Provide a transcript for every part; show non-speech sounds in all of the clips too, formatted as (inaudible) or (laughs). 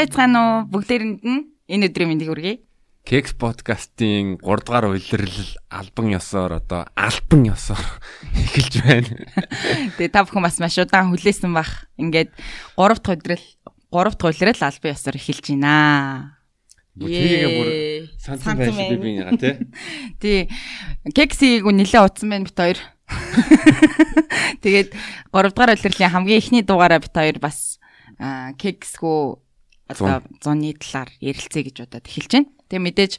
Байцгаана уу? Бүгдээрэнд нь энэ өдрийн мэндийг хүргэе. Кекс подкастын 3 дугаар улирлал албан ёсоор одоо альбан ёсоор (laughs) эхэлж байна. (laughs) Тэгээ та бүхэн бас маш удаан хүлээсэн бах. Ингээд 3 дахь өдрөл 3 дахь улирал албан ёсоор эхэлж байна. Тэгээ бүр сансан байж би яга тий. (laughs) Тий. Кексийг нэлээ утсан байна бит хоёр. Тэгээд 3 дугаар улирлын хамгийн эхний дугаараа бит хоёр бас кексгүү одоо 100-ны талаар ярилцъя гэж удаад эхэлж байна. Тэгээ мэдээж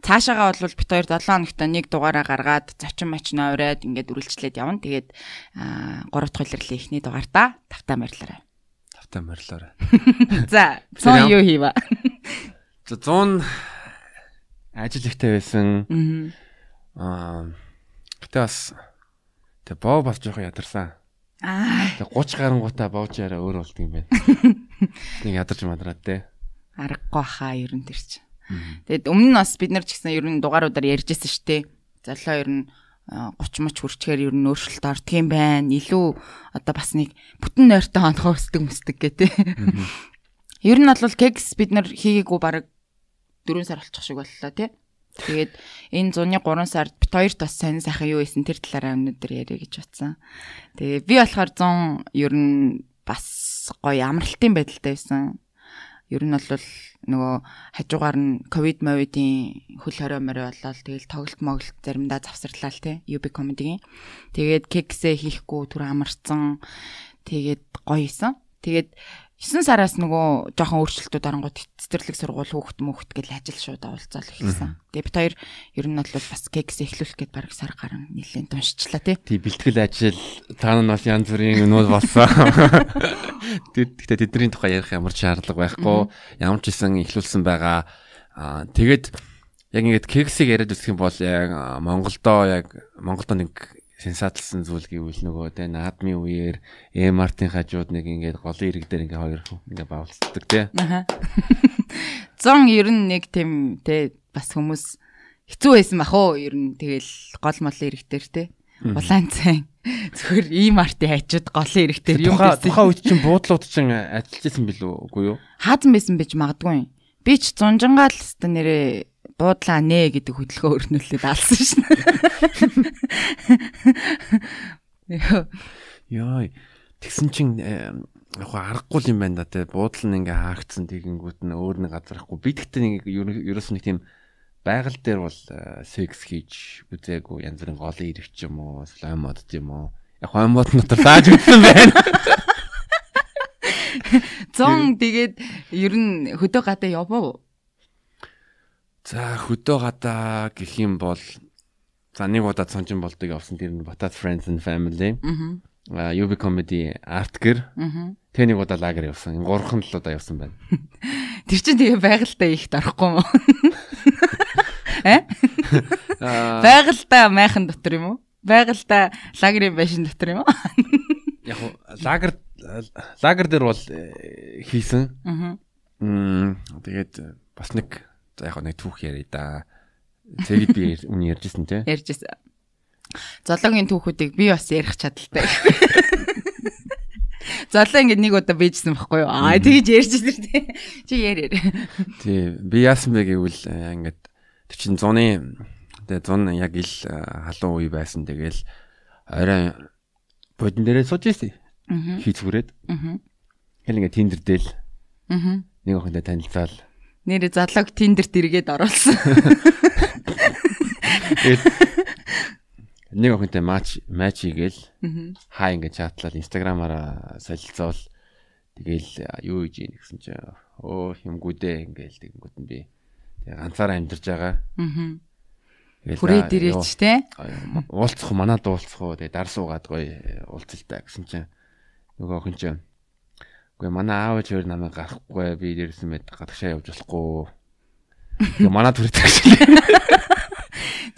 цаашаагаа бол бит хоёр 7 хоногт нэг дугаараа гаргаад зочин мачин аваад ингээд үргэлжлээд явна. Тэгээд 3 дахь илэрлийн эхний дугаартаа тавтаа морилоорой. Тавтаа морилоорой. (laughs) За, 100 юу хийва? За 100 ажил ихтэй байсан. Аа. Гэтэ бас тэг боо бас жоохон ядарсан. Аа. Тэг 30 гарангуудаа боож яриа өөр болд юм байна. Нэг (laughs) ядарч мадраад те. Аргагүй хаа ер нь тэр чинь. Тэгэд өмнө нь бас бид нар ч гэсэн ер нь дугааруудаар ярьжсэн шүү дээ. Залуу ер нь 30 мөч хүрчгээр ер нь өөрчлөлт ордгийн байна. Илүү одоо бас нэг бүтэн нойртой хонхоо өсдөг мөсдөг гэдэг. Ер нь бол кекс бид нар хийгээгүй баг 4 сар болчих шиг боллоо тий. Тэгээд энэ зуны 3 сард бит хоёрт бас сайн сайхан юу исэн тэр талаараа өнөөдөр яриа гэж батсан. Тэгээ би болохоор 100 ер нь бас гоё амралтын байдалтай байсан. Ер нь бол нөгөө хажуугаар нь ковид мовидын хөл хорой морой болол тэгэл тоглолт моглолт заримдаа завсарлаа л те UB comedy-гийн. Тэгээд кексээ хийхгүй түр амарсан. Тэгээд гоё исэн. Тэгээд 9 сараас нөгөө жоохон өөрчлөлтүүд орнгууд цэцэрлэг сургууль хүүхд мөхт гэл ажил шууд уулзаал эхэлсэн. Тэгээ бит хоёр ер нь бол бас кекс эхлүүлэх гээд баг сар гарan нэлээд уншчлаа тий. Тий бэлтгэл ажил та нар бас янз бүрийн өнөө болсон. Тэгтээ тэдний тухай ярих ямар ч шаардлага байхгүй. Ямар ч исэн эхлүүлсэн байгаа. Аа тэгээд яг ингээд кексийг яриад үзэх юм бол яг Монголдоо яг Монголдоо нэг сенсацлсан зүйл гэвэл нөгөө тэ наадмын үеэр Эмартын хажууд нэг ингээд голын ирэг дээр ингээд хоёр ингээд бавлцдаг тэ. Аха. (laughs) 100 ер нь нэг тийм тэ бас хүмүүс хэцүү байсан бах уу ер нь тэгэл гол молын ирэг дээр тэ. Улаан цай (laughs) зөвхөр арти хажууд голын ирэг дээр юм байсан. Тухайн үед чинь буудлууд чинь ажиллаж исэн билүү үгүй юу? Хаазан байсан байж магадгүй. Би ч зунжангаал өстө нэрээ буудлаа нэ гэдэг хөдөлгөөн өрнүүлээд алсан шин. Яа. Тэгсэн чинь яг аргагүй юм байна да те буудлын ингээ хаагдсан тэгэнгүүт нь өөр нэг газарахгүй би тэгтээ нэг ерөөс нэг тийм байгаль дээр бол секс хийж үзээгүй янз бүрийн голын ирэх ч юм уу слайм мод юм уу яг хоймод дотор зааж үзсэн байна. Зон тэгээд ер нь хөдөө гадаа яваа За хөдөө гадаа гэх юм бол за нэг удаа цонжин болдог явсан тэр нь Батат Friends and Family. Аа UB comedy art гэр. Тэгээ нэг удаа лагер явсан. Энэ гурван л удаа явсан байна. (laughs) Тэр чинь тэгээ байгальтаа их дарахгүй юм уу? (laughs) Э? (laughs) Байгальтаа майхан дотор юм уу? Байгальтаа лагерын байшин дотор юм уу? Яг лагер лагер дээр бол э, хийсэн. Аа. Мм тэгээд бас нэг яг нэг түүх яриа да. Тэгэд би үний ярьжсэн тий. Ярьжсэн. Зоологийн түүхүүдийг би бас ярих чадaltaй. Золоо ингэ нэг удаа бийжсэн байхгүй юу? Аа тэгэж ярьжсэн тий. Чи яар яар. Тий. Би яасан бэ гэвэл э, ингээд тэр чин зуны тэгээ зун яг ил э, халуун үе байсан. Тэгээл орой бодин дээрээ сууж ийсэн. Аа. Хийцгүрээд. Аа. Хэл ингээ тиндердэл. Аа. Нэг охинтой танилцаал нэрээ залууг тиндерт эргээд оруулсан. Нэг охинтой матч матч хийгээл хаа ингэ чатлал инстаграмаараа солилцоол тэгэл юу хийж ийн гэсэн чи өө юмгүй дээ ингээл тэгэнгүүт нь би тэгээ ганцаараа амьдарч байгаа. Аа. Хүрээд ирээч те. Уулзах манад уулзах уу тэгээ дар суугаад гоё уулзалтай гэсэн чи нөгөө охин чинь Үгүй манай аав ээж намайг гарахгүй би дээрсэн мэд гадагшаа явж болохгүй. Тэгээ манай төрөйтэй шиг.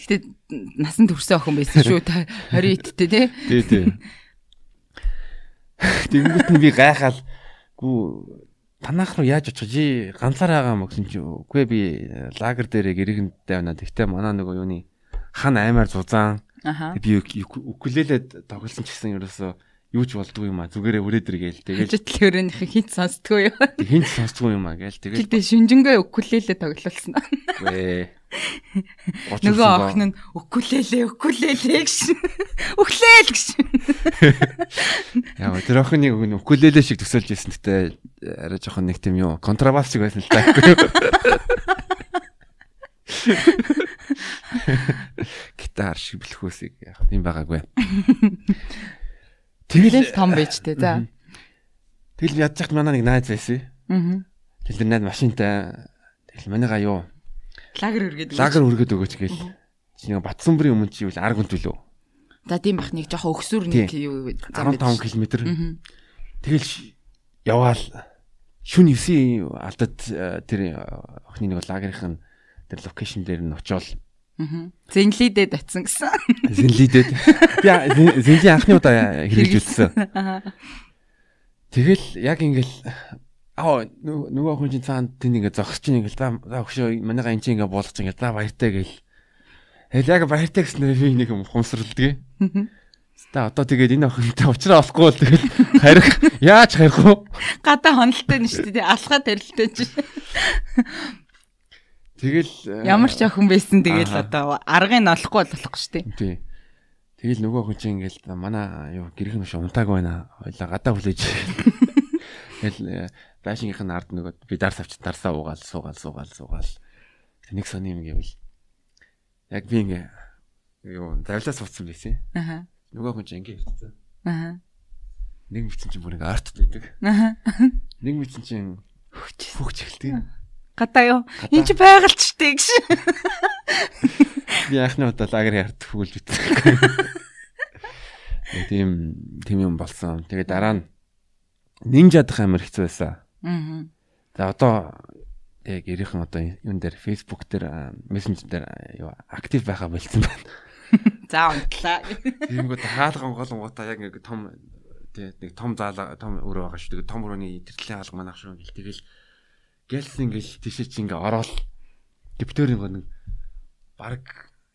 Гэтэ насан турсан охин байсан шүү та 20 идтэй тий. Тий тий. Тэнгүүт нь би гайхаал гүү танах руу яаж очих чи ганцаар байгаа мө гэсэн чи үгүй би лагер дээр гэрэгэнтэй байна. Тэгтээ манай нөгөө юуны хан аймаар зузаан. Би укулелед тоглосон ч гэсэн ерөөсөө юу ч болдгүй юм а зүгээрээ үрээдэр гээл тэгэл Хажил өрөөнийхээ хинт сонсдгоо юу. хинт сонсдгүй юм а гээл тэгэл Тэгтээ шүнжэнгөө укулеле тоглуулсан. гээ Нөгөө охин нь укулеле укулеле гэж. Өглөөл гэж. яа тэр охин нэг укулеле шиг төсөөлж байсан гэхдээ арай жоохон нэг тийм юу контрабас шиг байсан л та гэхгүй юу (laughs) гитар шиг бэлхүүсийг яг тийм байгаагүй (laughs) Тэгэл том байж тээ. За. Тэгэл ядж хат манай нэг найз байсан. Аа. Тэгэл тэр найз машинтай тэгэл манайгаа юу Лагер өргөд. лагер өргөд өгөөч гээл. Чи нэг Батсанбрын өмнө чи юу арга хүнтүлөө. За тийм бах нэг жоохон өксүр нэг юу 15 км. Тэгэл яваал шүн 9 алдад э, тэр охины нэг лагерийн тэр локейшн дээр нь очиод Аа. Зинлидээ татсан гэсэн. зинлидэд би зинлийн анхны удаа хэрэгж үзсэн. Аа. Тэгэл яг ингээл аа нөгөө охин чинь цаанд тэнд ингээ зогсож ингээл за өгшөө манайгаа эн чинь ингээ болгож ингээ за баяртай гэл. Тэгэл яг баяртай гэснээр би нэг юм хумсралдаг. Ста одоо тэгээд энэ охинтой уулзраа олохгүй бол тэгэл харих яаж харих вэ? Гадаа хонолтой нь шүү дээ. Алхаа тарилтай ч. Тэгэл э, Ямар ч охин байсан тэгэл Аха. одоо аргыг нь олохгүй болохгүй шүү дээ. Тий. Тэгэл нөгөө хүн чинь ингээл "За, манай юу гэрхэн биш унтааг байна. Хойлоо гадаа хүлээж. Тэгэл байшингийнх нь ард нөгөө би дарс авч дарсаа уугаал суугаал суугаал суугаал. Нэг сони юм гэвэл яг би ингээ юу давлаа суудсан байсан. Аа. Нөгөө хүн чинь ингээ ирсэн. Аа. Нэг мэдсэн чинь бүр ингээ арт байдаг. Аа. Нэг мэдсэн чинь хөгч эхэлдэг. Гадаа юу? Энд чи байгальч штэ гэж. Би анхны удаа лагерын арт хөвөлж битсэн. Тийм тийм юм болсон. Тэгээ дараа нь нинжадах амар хэцүү байсан. Аа. За одоо яг ирийнхэн одоо юун дээр Facebook дээр мессенжер дээр юу актив байхаа болцсон байна. За унтлаа. Тиймгүүд хаалган голонгуудаа яг нэг том тий нэг том заалаа том өрөө байгаа шүү. Тэгээ том өрөөний тэртлийн хаалга манайх шүү гэл тэгэл гэлс ингээл тийшээ чи ингээ ороод дэвтөрийн гоо нэг баг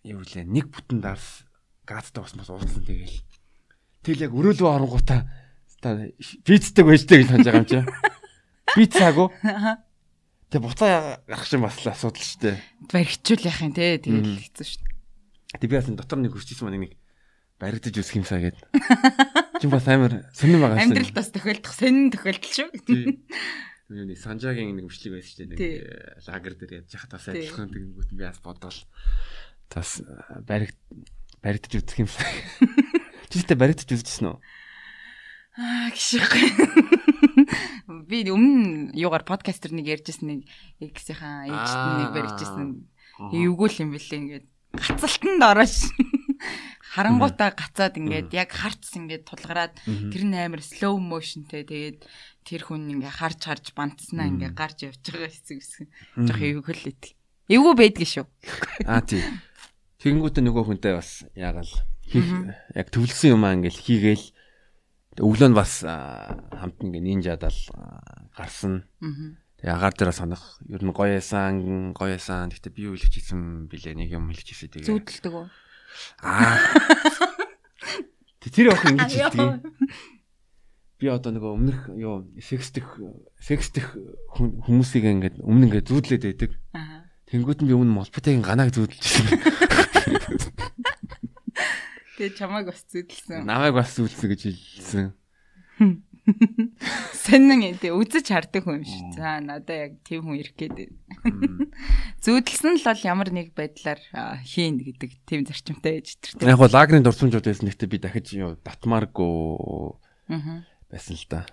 юу лээ нэг бүтэн дарс газтай бас бас ууцсан тэгэл тэгэл яг өрөөлөө оронгуудаа та бицдэг байжтэй гэж санаж байгаа юм чи. Би цаагүй. Тэгээ буцаа гарах шин бас л асуудал дээ. Баригчул яах юм те. Тэгэл хэцүү дээ. Тэг би бас дотор нэг хүсчихсэн маань нэг баригдаж үсэх юмсаа гээд. Чи бас амар сонирн байгаа шин. Амьдралд бас тохиолдох сонин тохиолдол шүү. Нэг санжаагийн нэг өмчлөг байсан шүү дээ. Нэг э, лагер дээр бас Тий. адилхан тэгэнгүүт би бас бодвол бас э, баригд баригдаж үсэх юмсаа. (laughs) Чи тест баригдаж үзчихсэн үү? Аа гişхгүй. Би өмнө юугаар подкастер нэг ярьжсэн нэг X-ийн ээжт нэг барьжсэн. Эвгүй л юм бэлээ ингээд гацалтанд ороош. Харангуутаа гацаад ингээд яг харц ингээд тулгараад тэр нь амар slow motionтэй тэгээд тэр хүн ингээ харж харж бантснаа ингээ гарч явж байгаа хэсэг хэсэг. Жох эвгүй л ит. Эвгүй байдг шүү. Аа тий. Тэгэнгүүтээ нөгөө хүнтэй бас яагаал хийх яг төвлөсөн юм аа ингээл хийгээл өглөө нь бас хамт ингээ нинжадал гарсан. Тэгээ агаар дээр санах ер нь гоё ясан, гоё ясан. Гэхдээ би юу хэлж ийсэн бэлээ нэг юм хэлж ийсэн тэгээ. Зүудэлдэг үү? Аа. (laughs) Тэ- Тэр охин ингэж хэлдэг. Би одоо нөгөө өмнөх юу секстэх секстэх хүмүүсийг ингээд өмнө ингээд зүүдлээд байдаг. Аа. Тэнгүүд нь би өмнө молпотыг ганааг зүүдэлж байсан. Тэгээ чамайг бас зүудэлсэн. Намайг бас зүүдэлсэн гэж хэлсэн. Сонин энэ үзэж хардаг хүн шиг. За надаа яг тийм хүн ирэх гээд. байна. Зүудэлсэн л бол ямар нэг байдлаар аа, хийн гэдэг тийм зарчимтай байж тэр. Яг гоо лагерын дурсамжууд байсан гэхдээ би дахиж юу татмааргүй Аа. Байсан л да.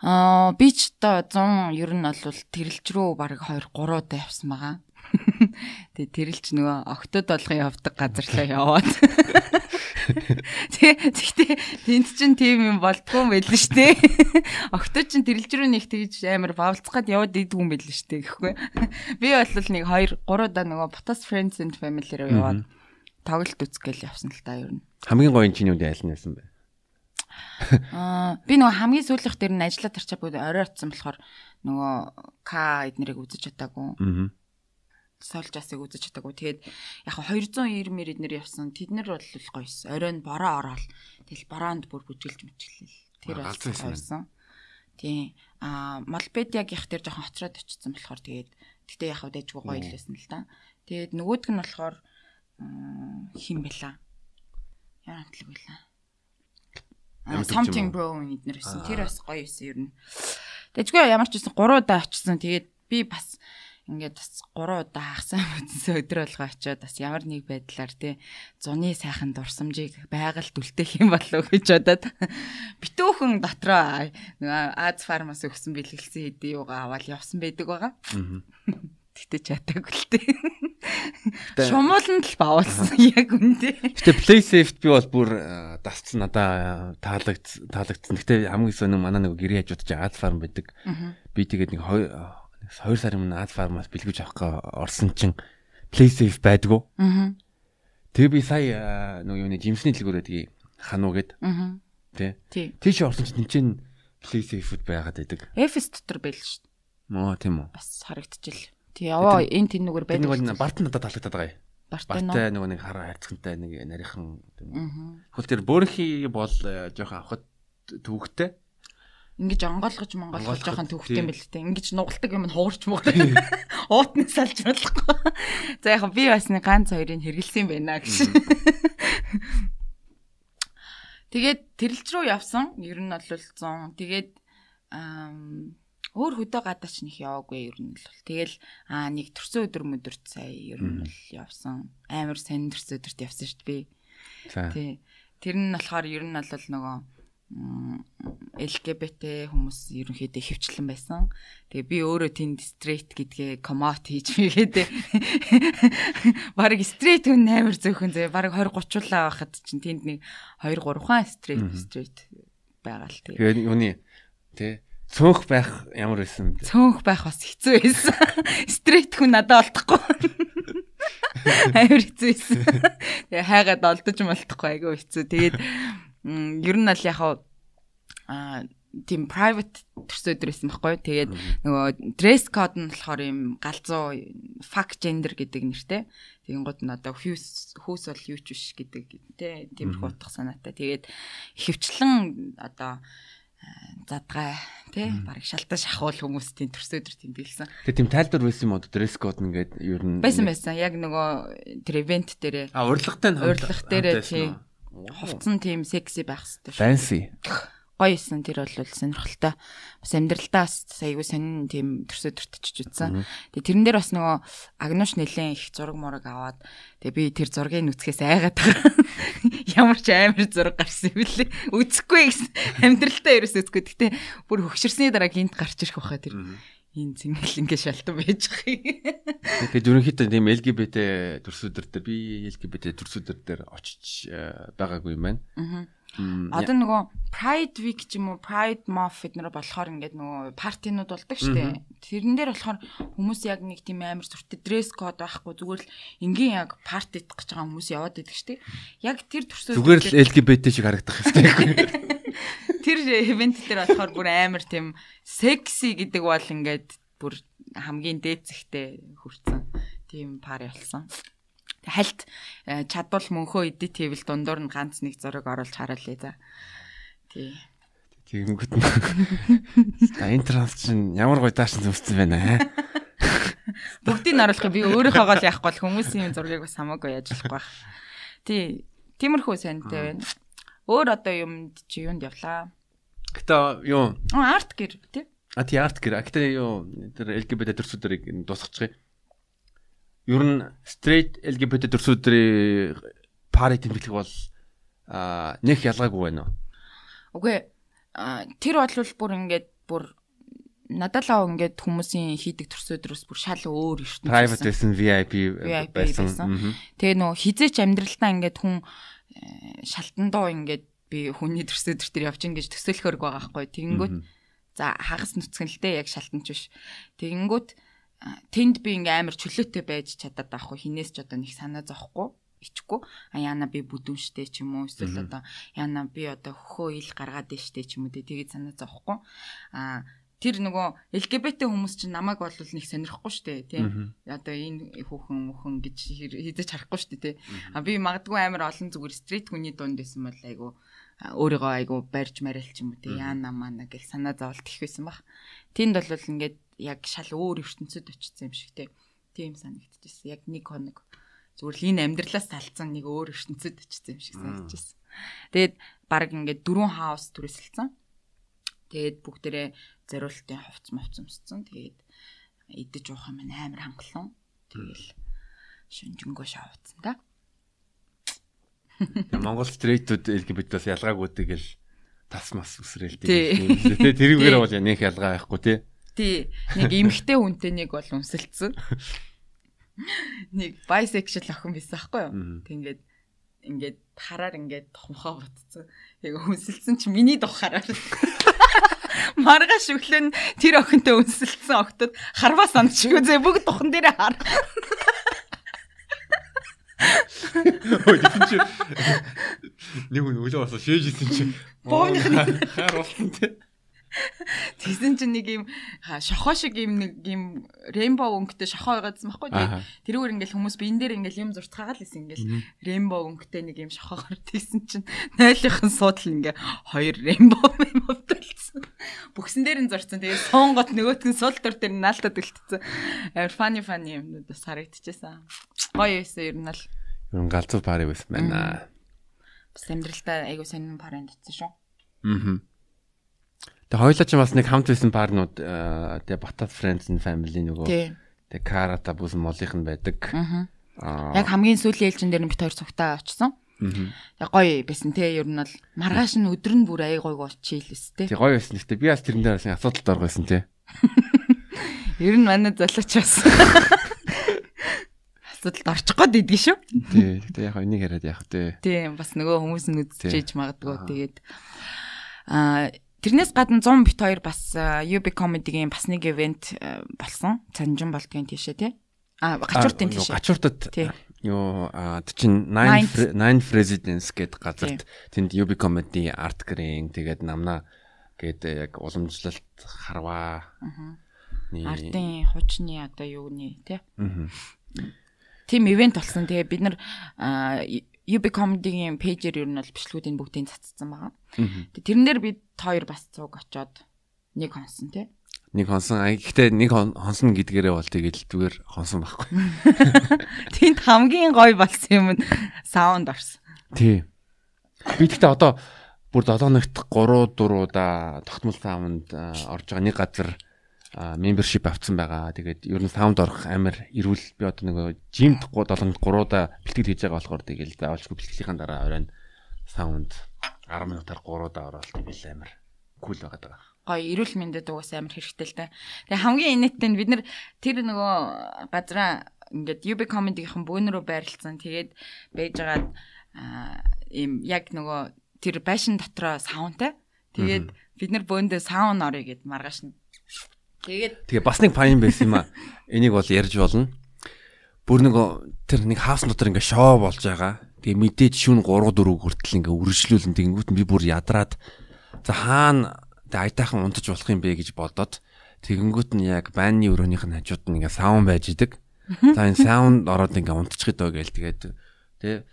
Аа би ч одоо 100 ер нь бол тэрэлж рүү баг 2 3 удаа явсан байгаа. (laughs) Тэгээ тэрэлж нөгөө октод болгон явдаг газарлаа яваад. (laughs) Тэгтээ тэнд чин тийм юм болдгоо юм байл л штэ. (laughs) Октод чин тэрэлж рүү нэг тэгж амар бавлцах гад яваад идэггүй юм байл л штэ гэхгүй. Би бол нэг 2 3 удаа нөгөө Potas Friends and Family руу яваад тоглолт үзгээл явсан л та ер нь. Хамгийн гоё чиний үнд айл нь байсан бэ? Аа би нөгөө хамгийн сүүлийнх дээр нь ажиллаад тарчаа бүгд орой утсан болохоор нөгөө К эднэрийг үзэж чадаагүй. Аа. сольжаасыг үзэж чадаагүй. Тэгээд яг 290 мэр эднэр явсан. Тэд нар бол гоёс. Оройн бороо ороод тэгэл бороонд бүр бүжгэлж мөчлөл. Тэр бол гоёсон. Тийм. Аа Малбедиагийнх тэр жоохон хоцроод очсон болохоор тэгээд гэтээ яг дэжгүй гоё л байсан л да. Тэгээд нөгөөдг нь болохоор хин бэлаа. Яа хамтлаг байлаа. Something bro эднэр байсан. Тэр бас гоё байсан ер нь. Тэжгүй ямар ч байсан 3 удаа очсон. Тэгээд би бас ингээд бас 3 удаа хагасан үтсэн (laughs) өдөр болгоо очиод бас ямар нэг байдлаар тий зуны сайхан дурсамжийг байгальд үлдээх юм болов гэж бодоод (laughs) битүүхэн дотроо Аз фармас өгсөн бэлгэлсэн хэдий юугаа аваад явсан байдаг байгаа. (laughs) Гэтэ чатаагүй л тээ. Шумууланд л бавуулсан яг үндэ. Гэтэ play safe би бол бүр дасцсан надаа таалагд таалагдсан. Гэтэ хамгийн сүүн манай нэг гэрээ хажууд чи Аз фарм байдаг. Би тэгээд нэг 2 сарын өмнө Ad Farm-аас бэлгүүж авах орсон чинь PlaySafe байдгүй. Аа. Тэгээ би сая нөгөө юуны жимсний дэлгүүрээ тгий хануу гэд. Аа. Тэ. Тийш орсон чинь тэнцэн PlaySafe-уд байгаад байдаг. F-с дотор байл шүү дээ. Мөө тийм үү. Бас харагдчихэл. Тий яваа энэ тэнүүгээр байдаг. Нэг барт надад таалагдаад байгаа юм. Бартай нөгөө нэг хараа хайрцагтай нэг нарийнхан. Хөл тэр бөөрхи бол жоохон авахд төвөгтэй ингэж онгойлгож монголгож жоохон төвхт юм бэл тээ. Ингэж нугалдаг юм нь хуурч муудаг. (laughs) Уутны салж болохгүй. За яг би бас нэг ганц хоёрыг хэргэлсэн байна гэж. (laughs) Тэгээд тэрэлж рүү явсан. Ер нь бол 100. Тэгээд өөр хөдөө гадаач нэх яваагүй ер нь л. Тэгэл аа нэг төрсөн өдөр мөдөрт сая ер нь бол явсан. Амар сайн төрсөн өдөрт явсан шүү дээ би. Тий. Тэр нь болохоор ер нь бол нөгөө LGBT хүмүүс ерөнхийдөө хөвчлэн байсан. Тэгээ би өөрөө тэнд straight гэдгээ коммот хийж (laughs) мэгээд (laughs) баг straight хүн амар зөөхөн зөө баг 20 30улаа байхад чинь тэнд нэг 2 3 хаан straight straight байгаа л тэгээ. Тэгээ юуны тий цөөнх байх ямар байсан бэ? Цөөнх байх бас хэцүү байсан. (laughs) Straight хүн надад олдохгүй. (laughs) Амар хэцүү байсан. Тэгээ хайгаад олдож малтахгүй айгүй хэцүү. Тэгээд ер нь аль яг аа тийм private төрсөн өдөр байсан байхгүй. Тэгээд нөгөө dress code нь болохоор юм галзуу fuck gender гэдэг нэртэй. Тэгин гот нь одоо хүйс хөөс бол юу ч биш гэдэг тий тиймэрхүү утга санаатай. Тэгээд ихэвчлэн одоо задгай тий барыг шалтан шахуул хүмүүсийн төрсөн өдөр тэмдэглэсэн. Тэгээ тийм тайлбар байсан юм уу dress code нэгээд ер нь байсан байсан. Яг нөгөө тэр event дээрээ. А урилгатай нь урилга дээрээ тий. Хувцсан тийм секси байх хэрэгтэй. Fancy гоё исэн тэр бол сонирхолтой. Бас амьдралдаа бас айгүй сонин тийм төрсө төртөж үзсэн. Тэгээ тэрэн дээр бас нөгөө агнууш нэлен их зураг мураг аваад тэгээ би тэр зургийг нүцгээс айгаад байгаа. (laughs) Ямар ч амар зураг гарсан юм бэлээ. Үзэхгүй гэсэн амьдралдаа ерөөс үзэхгүй. Гэтэ бүр хөгшөрсний дараа гинт гарч ирэх баха тэр энэ зингэл ингээ шалтан байж байгаа. Тэгэхээр ерөнхийдөө тийм LGBT төрсөдөр дээр би LGBT төрсөдөр дээр очиж э, байгаагүй юм байна. Аа Одоо нөгөө Pride Week ч юм уу Pride Month эднэр болохоор ингээд нөгөө партинууд болдог штэ. Тэрэн дээр болохоор хүмүүс яг нэг тийм амар зүрхтэй dress code байхгүй зүгээр л энгийн яг парти идэх гэж байгаа хүмүүс яваад идэг штэ. Яг тэр төрсөө зүгээр л LGBT шиг харагдах хэвчээ. (laughs) Тэр event дээр болохоор бүр амар тийм секси гэдэг бол ингээд бүр хамгийн дээд зэгтээ хүрсэн. Тийм пари болсон хальт э, чадвал мөнхөө эдит хийвэл дундуур нь ганц нэг зураг оруулж хараалээ за. Тий. Тэгэнгүүт интернет чинь ямар гоё даашин зүссэн байна аа. Бүгдийг нь оруулах би өөрийнхөө гол яахгүй бол хүмүүсийн зургийг бас хамаагүй яаж болохгүй байх. Тий. Тиймэрхүү сантай байна. Өөр одоо юмд чи юунд явлаа? Гэтэ юу? Арт гэр тий. А тий арт гэр. Гэтэ юу тэр LGBT төрсүүдэрийг дуусгачих юм ер нь straight LGBT төрсөдрийн пари тэмдэглэх бол нэх ялгаагүй байна уу? Үгүй тэр болвол бүр ингээд бүр надалаа ингээд хүмүүсийн хийдэг төрсөдрөөс бүр шал өөр ертөнцийн private байсан VIP байсан. Тэгээ нөө хизээч амьдралтаа ингээд хүн э, шалтандаа ингээд би хүний төрсөдөр төр явж ингэж төсөөлөхөрг байгаа байхгүй. Тэгэнгүүт за хагас нүцгэн л дээ яг шалтанч биш. Тэгэнгүүт тэнд би ингээм амар чөлөөтэй байж чадаад байхгүй хинээс ч одоо нэг санаа зовхгүй ичгүй. А яна би бүдүүн штэ ч юм уу? Эсвэл одоо яна би одоо хөхөө ил гаргаад штэ ч юм уу тэгээд санаа зовхгүй. А тэр нөгөө LGBT хүмүүс чинь намайг бол нэг сонирхгүй штэ тий. Одоо энэ хүүхэн мөхөн гэж хийдэж харахгүй штэ тий. А би магадгүй амар олон зүгээр стрит хүний дунд байсан бол айгу өөрийгөө айгу барьж марилч юм уу тий. Яана мана гэл санаа зовлт их байсан баг. Тэнд бол ингээд яг шал өөр ертөнцид очсон юм шиг тий. Тийм санагдчихсэн. Яг нэг хоног зүгээр л энэ амьдралаас талцсан нэг өөр ертөнцид очсон юм шиг санагдчихсэн. Тэгээд баг ингээд дөрвөн хаус түрээсэлсэн. Тэгээд бүгдээрээ зориултын хувц мовц өмссөн. Тэгээд идэж уух юм амар хангалуун. Тэгэл шүнжэнгөө шавцсан да. Монгол стрейтүүд LGBT-с ялгаагүй тэгэл тас мас үсрээл тийм. Тэрүүгээр бол нэг ялгаа байхгүй тий. Тий. Нэг эмхтэй хүнтэй нэг бол өмсөлдсөн. Нэг bisexual охин байсан байхгүй юу? Tinгээд ингээд хараар ингээд тухмхаа бутцсан. Яг хүнсэлсэн чи миний тухаараар. Маргааш өглөө тэр охинтой үнсэлсэн октод харваа санчгүй зэ бүгд тухан дээр хар. Ой чи нэг хүн өглөө бас шээж исэн чи. Бооных нь хаар болсон те. Тэгсэн чинь нэг юм шохоо шиг юм нэг юм рембо өнгөтэй шохоо байгаадсан байхгүй тийм. Тэрүүгээр ингээл хүмүүс биен дээр ингээл юм зурц хагаал исэн ингээл рембо өнгөтэй нэг юм шохоогоор тэгсэн чинь нойлынхан суудл ингээ хоёр рембо мөвдөлцсөн. Бүксэн дээр нь зурцсан. Тэгээ суунгот нөгөөтгөн сул төр дээр наалтад гэлтцсэн. Амар фани фани юмнууд бас харагдчихсан. Гоё байсан ер нь л. Ер нь галзуу пари байсан байна. Бас амьдралдаа айгуу сонин паринд ицсэн шүү. Аа. Тэгээ хоёулаа ч бас нэг хамт байсан парнууд тэгээ Батат Friends and Family нөгөө тэгээ Карата бүсэн молынх нь байдаг. Аа. Яг хамгийн сүүлийн ээлжин дээр нь бит хоёр цогтаа очсон. Аа. Гоё байсан те ер нь бол маргааш нь өдөр нь бүр аяй гойг очийлээс те. Тэг гоё байсан гэхдээ би бас тэрэн дээр бас асуудалд оргойсэн те. (laughs) Ер нь манай золиоч бас (laughs) асуудалд орчих гээд идэг шүү. Тий. Гэтэ яг энийг яриад яах вэ? Тийм бас нөгөө хүмүүс нь үзчихэж магадгүй тэгээд аа Тэрнээс гадна 100 бит 2 бас UB comedy-гийн бас нэг ивент болсон. Цанжин болдгийн тийшээ тий. А гачууртын тийшээ. Гачууртад юу чинь 9 9 residence гэдэг газарт тэнд UB comedy art green тэгээд намна гээд яг уламжлалт харваа. Артын хучны одоо юуны тий. Тим ивент болсон. Тэгээ бид нар UB comedy-гийн пэйжээр ер нь бол бичлэгүүдийн бүгдийг цацсан байгаа. Тэрэн дээр бид хоёр бас цуг очоод нэг хонсон тий. Нэг хонсон. Гэхдээ нэг хонсон гэдгээрээ бол тэгэл зүгээр хонсон байхгүй. (laughs) Тэнд хамгийн гоё болсон юм нь саунд орсон. Тий. Би гэхдээ одоо бүр 7 ногт 3 4 удаа тогтмол саунд орж байгаа нэг газар membership авсан байгаа. Тэгээд ер нь саунд орох амар эрүүл би одоо нэг жимд 7 3удаа бэлтгэл хийж байгаа болохоор тэгээд заавалчгүй бэлтгэлийн дараа оройн саунд 10 минутаар 3 удаа ороод тэгэл амар кул байгаад байгаа. Гоё эрүүл мэндэд угаас амар хэрэгтэй л да. Тэгээ хамгийн инээдтэй нь бид нар тэр нөгөө газраа ингээд UB comedy-ийн бөөнөрөө байрлалцсан. Тэгээд байж байгаа ийм яг нөгөө тэр байшин дотроо саунтай. Тэгээд бид нар бөөндөө саун орё гэд маргааш нь Тэгээд тэгээ бас нэг паян байсан юм а. Энийг бол ярьж болно. Бүр нэг тэр нэг хаас дотор ингээ шоу болж байгаа. Тэгээ мэдээж шүн 3 4 хүртэл ингээ үргэлжлүүлэн тэгэнгүүт би бүр ядраад за хаана айтайхан унтаж болох юм бэ гэж бодоод тэгэнгүүт нь яг байны өрөөнийх нь хажууд нь ингээ саун байж идэг. За энэ саунд ороод ингээ унтчих дөө гээл тэгээд тэ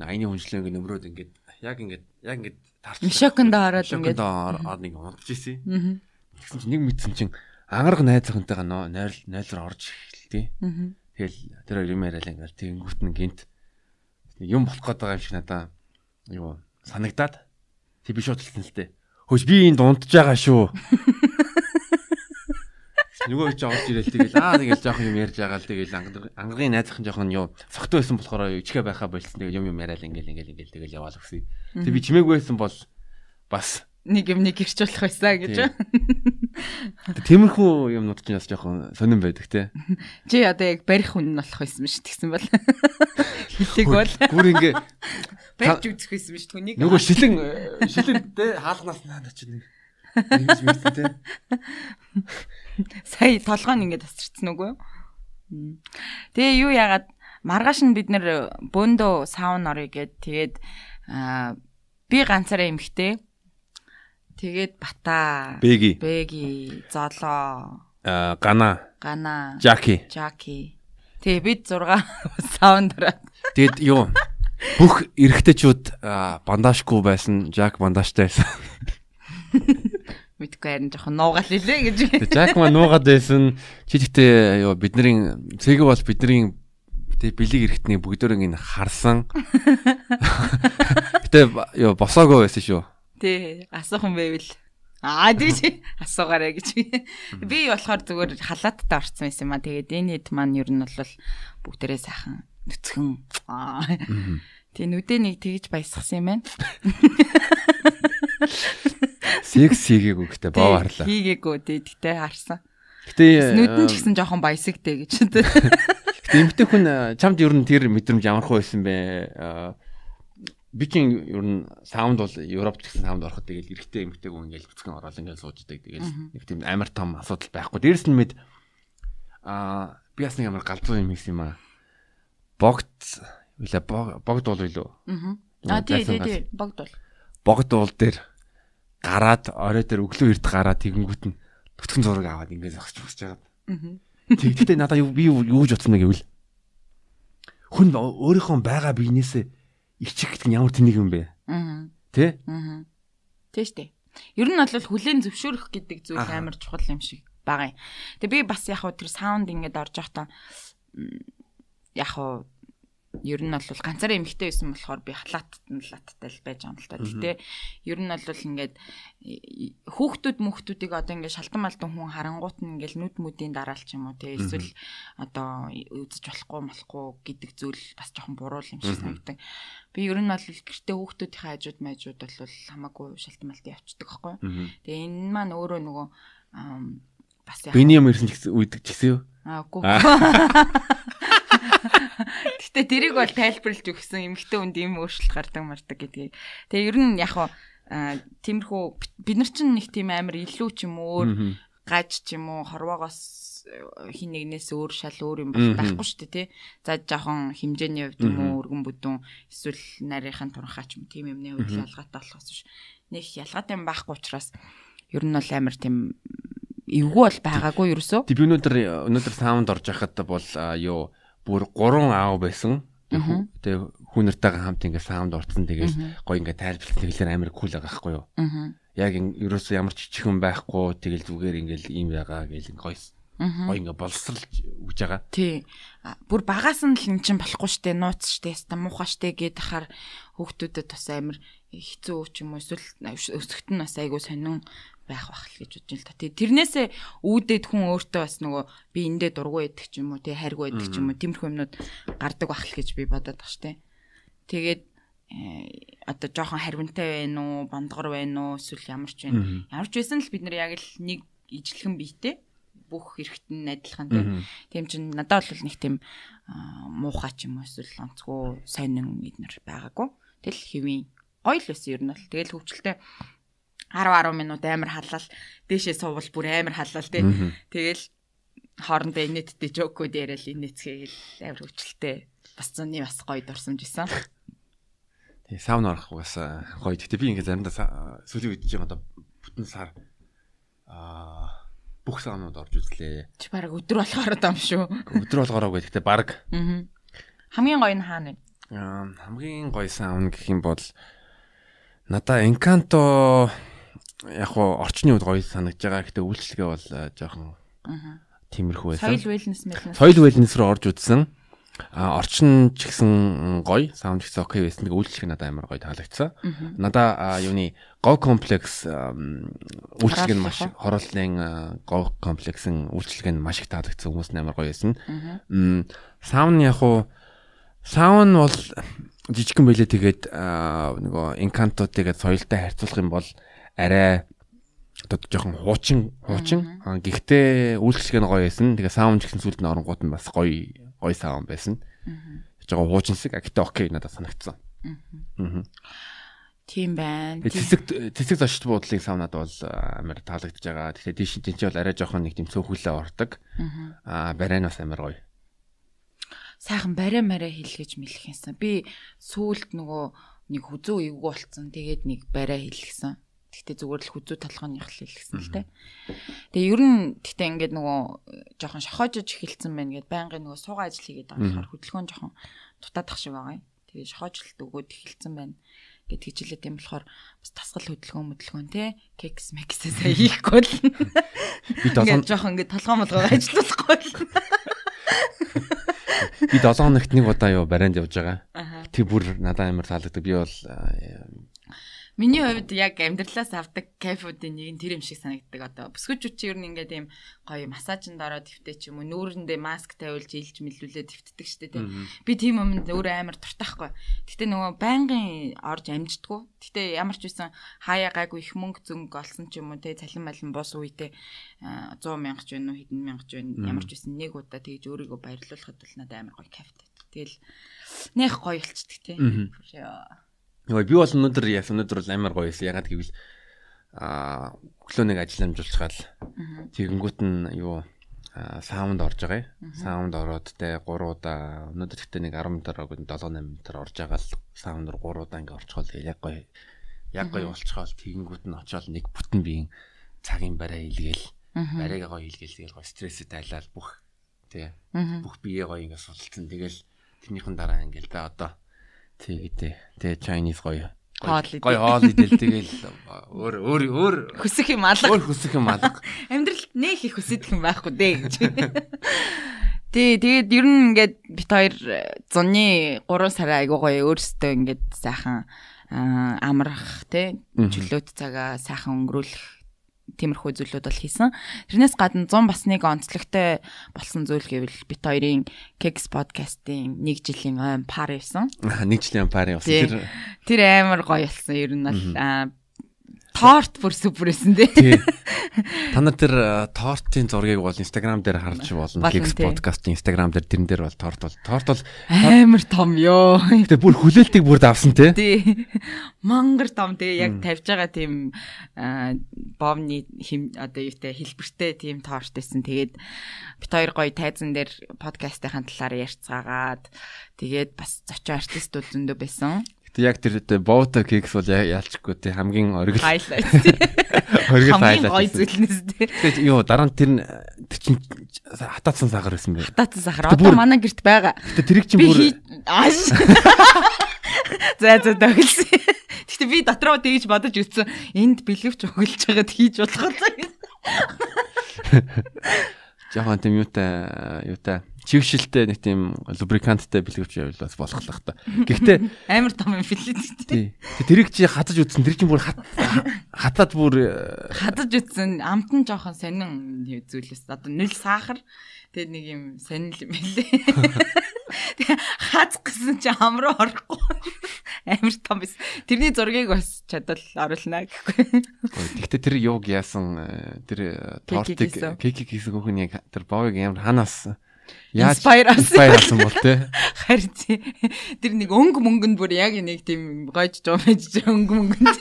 айны хүнчлэн ингээ нөмрөөд ингээ яг ингээ яг ингээ тарч шоконд ороод ингээ ороод ингээ унтж исэн. Тэгсэн чинь нэг мэдсэн чинь ангараг найз охинтойгоо нойл нойлроо орж эхэлтий. Тэгэл тэр хоёр юм яриалаа ингээл тэгэнгүүт нь гинт юм болох гээд байгаа юм шиг надаа юу санагдаад тий би шууд хэлсэн л дээ. Хөөс би энд унтж байгаа шүү. Нөгөө ч орж ирэл тэгэл аа тэгэл жоохон юм ярьж байгаа л тэгэл ангаргийн найзхан жоохон юу согтуу байсан болохоор ичгэ байхаа болсон тэгэл юм юм яриад ингээл ингээл ингээл тэгэл яваал өгсөн. Тэг би чимээгүй байсан бол бас нэг юм нэг ирч болох байсан гэж. Тиймэрхүү юмнууд ч бас жоохон сонирн байдаг те. Чи одоо яг барих хүн нь болох байсан биш тэгсэн бол. Хилэг бол. Гүр ингээ барьж үзэх байсан биш түүнийг. Нөгөө шилэн шилэн те хаалганаас наад чи нэг ингэж мэдсэн те. Сая толгойн ингээ тасарчсан үгүй юу? Тэгээ юу яагаад маргааш нь бид нэр бөөндөө саун орё гэд тэгээд би ганцаараа эмхтэй Тэгээд Бата. Бэги. Бэги, Золоо, Аа Гана. Гана, Жаки. Жаки. Тэгээ бид 6 (laughs) саундраа. Тэгэд юу бүх эрэгтэйчүүд бандажгүй байсан. Жак бандажтай байсан. (laughs) Мэдгүй харин жоохон нуугаал хэлээ гэж. Жак маань нуугаад байсан. Чи гэхдээ юу бидний цэг бол бидний тэг бэлэг эрэхтний бүгдөө ингэ харсан. (laughs) Гэтэ юу босоогүй байсан шүү. Тий, асуух юм байвал. Аа тийч асуугаарай гэж. Би болохоор зүгээр халааттай орцсон байсан юм а. Тэгээд энэ хэд маань ер нь бол бүгдээрээ сайхан нүцгэн. Аа. Тий нүдэ нэг тэгж баясгасан юм байна. Секс хийгээгүй гэхдээ боо харлаа. Хийгээгүй тий тэгтээ харсан. Гэтэ Нүдэн ч гэсэн жоохон баясагтэй гэж. (laughs) гэтэ эмгтэй хүн э, чамд ер нь тэр мэдрэмж ямархуу байсан бэ? Аа, Би чинь ер нь саунд бол Европ гэсэн саунд ороход тэгэл эрэгтэй эмгтэй хүн ингээл бүцгэн ороод ингээл сууждаг. Тэгэл нэг тийм амар том асуудал байхгүй. Дээрэс нь мэд аа би бас нэг амар галзуу юм хийсэн юм аа. Богд үлээ богд бол юу? Аа тий тий тий богдвол. Богд уул дээр гараад орой дээр өглөө эрт гараад тэгэнгүүт нь төтгөн зураг аваад ингээд зогсож босч байгаа. Тэгтээ надаа юу би юу гэж утсан гэвэл хүн өөрийнхөө байгаа биенээсээ ичих гэдэг нь ямар тэнэг юм бэ? Аа. Тэ? Аа. Тэ штэ. Ер нь бол хүлэн зөвшөөрөх гэдэг зүйл амар чухал юм шиг байгаа юм. Тэгээ би бас яг хөө тэр саунд ингээд орж явахдаа яг хөө ер нь бол ганцаараа эмхтэй байсан болохоор би халаатт нь латтай л байж байгаа юм л та. Гэтэ ер нь бол ингээд хүүхдүүд мөхтүүдийг одоо ингээд шалтан малтан хүн харангуут нь ингээд нүд мүдийн дараалч юм уу те эсвэл одоо үзэж болохгүй малахгүй гэдэг зүйл бас жоохон буруу юм шиг санагдав. Би ер нь бол гэртээ хүүхдүүдийн хажууд майжууд бол хамаагүй шалтан малтан явцдаг байхгүй. Тэгээ энэ маань өөрөө нөгөө бас яг Биний юм ирсэн ч гэсэн үйдэг ч гэсэн юу? Аа үгүй. (laughs) Гэтэ тэрийг бол тайлбарлаж өгсөн эмгхтэй үнд ийм өөрчлөлт гардаг мардаг гэдгийг. Тэгээ ер нь яг хаа тиймэрхүү бид нар чинь нэг тийм амар илүү ч юм өөр гаж ч юм уу хорвоогоос хин нэгнээс өөр шал өөр юм бол байхгүй шүү дээ тий. За жоохон хэмжээний хувьд юм уу өргөн бүдүүн эсвэл нарийнхан турхаа ч юм тийм юмны хувьд ялгаатай болохоос биш. Нэг ялгаатай юм байхгүй учраас ер нь бол амар тийм эвгүй бол байгаагүй ерөөсөө. Тэг би өнөөдөр өнөөдөр саунд орж яхад бол юу бүр 3 аав байсан. Тэгээ хүүнэртэйгээ хамт ингээ саунд орцсон тэгэл гоё ингээ тайлбарлах тэгэлэр амар кул байгаа байхгүй юу. Яг ерөөсөө ямар ч чихэн байхгүй тэгэл зүгээр ингээл ийм байгаа гэл гоё гоё ингээ боловсралж өгж байгаа. Тий. Бүр багаас нь л эн чин болохгүй штэ нууц штэ яста муухай штэ гэд хахаар хүүхдүүдэд бас амар хэцүү ч юм уу эсвэл өсөхт нь бас айгу сонин байх бах л гэж бодож байна л та. Тэрнээсээ үүдээд хүн өөртөө бас нөгөө би эндээ дургу байдаг ч юм уу, тий хайргу байдаг ч юм уу, тиймэрхүү юмнууд гардаг бах л гэж би бодоод баг штэ. Тэгээд одоо жоохон харвинтай байна уу, бондгор байна уу, эсвэл ямар ч байна. Ямар ч байсан л бид нэр яг л нэг ижлэхэн биетэй бүх хэрэгт нь адилхан тийм чинь надад бол нэг тийм муухай ч юм уу эсвэл онцгой сонин эднэр байгаагүй. Тэгэл хэвийн гоё л байсан ер нь бол. Тэгэл хөвчлөлтэй 10 10 минут амар халал дээшээ суувал бүр амар халал тий. Тэгэл хоорондоо инээдтэй жокууд яриад инээцгээл амар хүчлээ. Бас зуны бас гоё дурсамж исэн. Тэгээ сауна орох бас гоё. Гэтэ би ингээ заримдаа сүүлийн үед ч юм одоо бүтэн сар аа бүх саунууд орж үзлээ. Чи баг өдөр болохоор юм шүү. Өдөр болгоороо гэхдээ баг. Аа. Хамгийн гоё нь хаана вэ? Аа хамгийн гоё саун гэх юм бол надаа Encanto яг хуу орчны үед гоё санагдж байгаа. Гэтэ үйлчлэгээ бол жоохон тиймэрхүү байсан. Соёл wellness мэлнес. Соёл wellness руу орж үзсэн. А орчин ч гэсэн гоё, саунд ч гэсэн окей байсан. Тэгээ үйлчлэг надад амар гоё таалагдсан. Надаа юуны гов комплекс үйлчлэг нь маш хорооллын гов комплексийн үйлчлэг нь маш их таалагдсан. Хүмүүс нь амар гоё байсан. Саунд яг хуу саунд бол жижигхэн байлээ тэгээд нөгөө инкантууд тэгээд соёлтой харьцуулах юм бол арай одоо жоохон хуучин хуучин гэхдээ үйлчлэг нь гоё байсан. Тэгээ саунд гэсэн сүлд нь оронгууд нь бас гоё гоё саунд байсан. Жогоо хуучинсэг гэхдээ окей надад санагдсан. Тийм байна. Тэсэг тэсэг зочд буудлын саунад бол амар таалагдж байгаа. Тэгэхээр тийш тэнцээ бол арай жоохон нэг тийм цөөхөлөө ордог. Аа барай нь бас амар гоё. Сайхан барай мараа хэлгэж мэлхэнсэн. Би сүүлд нөгөө нэг хүзүү эвгүй болцсон. Тэгээд нэг барай хэлгсэн. Гэхдээ зүгээр л хүзүү толгойн хэлсэн л те. Тэгээ ер нь гэхдээ ингээд нөгөө жоохон шохоожж эхэлсэн байна гэд байнгын нөгөө суугаа ажил хийгээд байгаа болохоор хөдөлгөөн жоохон дутаадах шиг байгаа юм. Тэгээ шохоожлт өгөөд эхэлсэн байна гэд хичээлээ тийм болохоор бас тасгал хөдөлгөөн хөдөлгөөн те кекс мексээ сая хийхгүй (laughs) л би долоон жоохон ингээд толгоо молгоо ажиллахгүй л би 7 хоногт нэг удаа юу барианд явж байгаа. Тэр бүр надад амар таалагддаг. Би бол Миний хувьд яг амьдралаас авдаг кайфуудын нэг нь тэр юм шиг санагддаг одоо. Бүсгүүчүүд чи ер нь ингээд ийм гоё массажинд ороод твтэй ч юм уу нүүрэндээ маск тавиулж илж мэлүүлээ твтдэг штэ тийм. Би тийм юмд өөрөө амар дуртайхгүй. Гэтэ нөгөө байнгын орж амждаггүй. Гэтэ ямар ч үсэн хаяа гайгүй их мөнгө зөнгө олсон ч юм уу те цалин малин бус үедээ 100 мянга ч вэ хэдэн мянга ч вэ ямар ч үсэн нэг удаа тэгж өөрийгөө баярлуулахад бол надад амар гоё кайфтай. Тэгэл нэх гоё болчдөг те. Йоо би бол өнөөдөр яг өнөөдөр бол амар гоё байсан. Ягаад гэвэл аа өглөө нэг ажил амжуулчихал. Тэгэнгүүт нь юу саунд орж байгаа. Саунд ороод те 3 удаа өнөөдөр ихтэй нэг 10 минутаар 7 8 минутаар орж байгаа л саунд руу 3 удаа ингээ орчихвол яг гоё яг гоё болчихвол тэгэнгүүт нь очиод нэг бүтэн биеийн цагийн барай илгээл барайгаа гоё илгээл тэгэл гоё стрессэд айлал бүх тий бүх бие гоё ингээ судалсан тэгэл тэрнийхэн дараа ингээл да одоо Тэгтээ. Тэгээ Chinese гоё. Гоё хоол идэл тэгэл өөр өөр өөр хөсөх юм алга. Өөр хөсөх юм алга. (laughs) Амьдралд нэх их хөсөдөх юм байхгүй дээ гэж. (laughs) Тий, тэгээд ер нь ингээд бит хоёр зуны 3 сараа айгуу гоё өөрсдөө ингээд сайхан амрах тий чөлөөт цагаа сайхан өнгөрүүлэх тиймэрхүү зүйлүүд бол хийсэн. Тэрнээс гадна 100 бас нэг онцлогтой болсон зүйл гэвэл бит хоёрын Kex podcast-ийн 1 жилийн ой пар явсан. Нэг жилийн пар явсан. Тэр тэр амар гоё болсон. Ер нь бол торт бүр супер байсан тий. (laughs) Та нар тэр тортын зургийг бол Instagram дээр харж болно. Geeks podcast-ийн Instagram дээр тэрэн дээр бол торт бол торт бол амар том ёо. Гэтэ бүр хүлээлтийг бүр давсан тий. Тий. (laughs) Мангар том тий яг тавьж байгаа тийм бомны хим одоо юутай хэлбэртэй тийм торт байсан. Тэгээд бит хоёр гоё тайзан дээр подкастын талаар ярьцгаагаад тэгээд бас зочин артистууд зөндөө байсан. Яг тэр боута кекс бол яалчгүй тий хамгийн оргил. Хайлайт. (laughs) Оргил хайлайт. Гоё зүйлнэс тий. Тэгээд юу дараа нь тэр тэр чин хатаацсан сахар байсан бэ? Хатаацсан сахар. Одоо манай гэрт байгаа. Гэтэ тэрийг чин бүр ааш. За за төгөлсөн. Гэтэ би дотроо тэгж бодож үтсэн. Энд бэлгэвч өгөлж байгаад хийж болох уу? (laughs) Жохон тийм юутай юутай чившилтэй нэг тийм лубриканттай бэлгэвч явал бас болох л та. Гэхдээ (laughs) амар том юм билээ тий. Тэрийг чи хатаж үтсэн тэр чинь бүр хатаад бүр э, хатаж үтсэн амт нь жоохон сонин зүйлээс одоо нөл сахар тэгээ нэг юм сонин юм билээ. Хаз гисэн чи амруу орохгүй. Амар том бис. Тэрний зургийг бас чадвал оруулна гэхгүй. Гэхдээ тэр юуг яасан э, тэр э, тортыг кекик хийсэн яг тэр боог амар ханаас Яаж инспайрасан бол те. (laughs) Харин тэр нэг өнгө мөнгөнд бүр яг нэг тийм гойж байж өнгө мөнгөнд.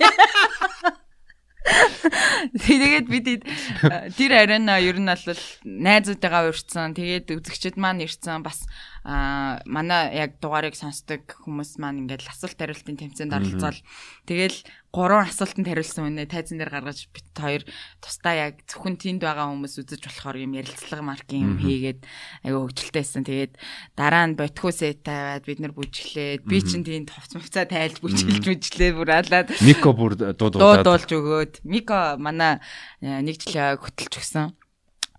Тэгээд бид (laughs) тэр арена ер нь бол найзуудтайгаа урьдсан. Тэгээд үзэгчд маань ирсэн бас а манай яг дугаарыг сонсдог хүмүүс маань ингээд асуулт хариултын тэмцээнд оролцоод тэгэл гурван асуултанд хариулсан үнэ тайзан дээр гаргаж бит хоёр тусдаа яг зөвхөн тэнд байгаа хүмүүс үзэж болохоор юм ярилцлага маркийн юм хийгээд аяга хөвгөлтэйсэн. Тэгээд дараа нь ботхосээ тавиад бид нар бүжиглээд би чинь тэнд товц мөвцөө тайлж бүжиглэж бүжиглээ бүр алаад Мико бүр дуудуулж өгөөд. Мико манай э, нэг жилээ хөтөлж өгсөн.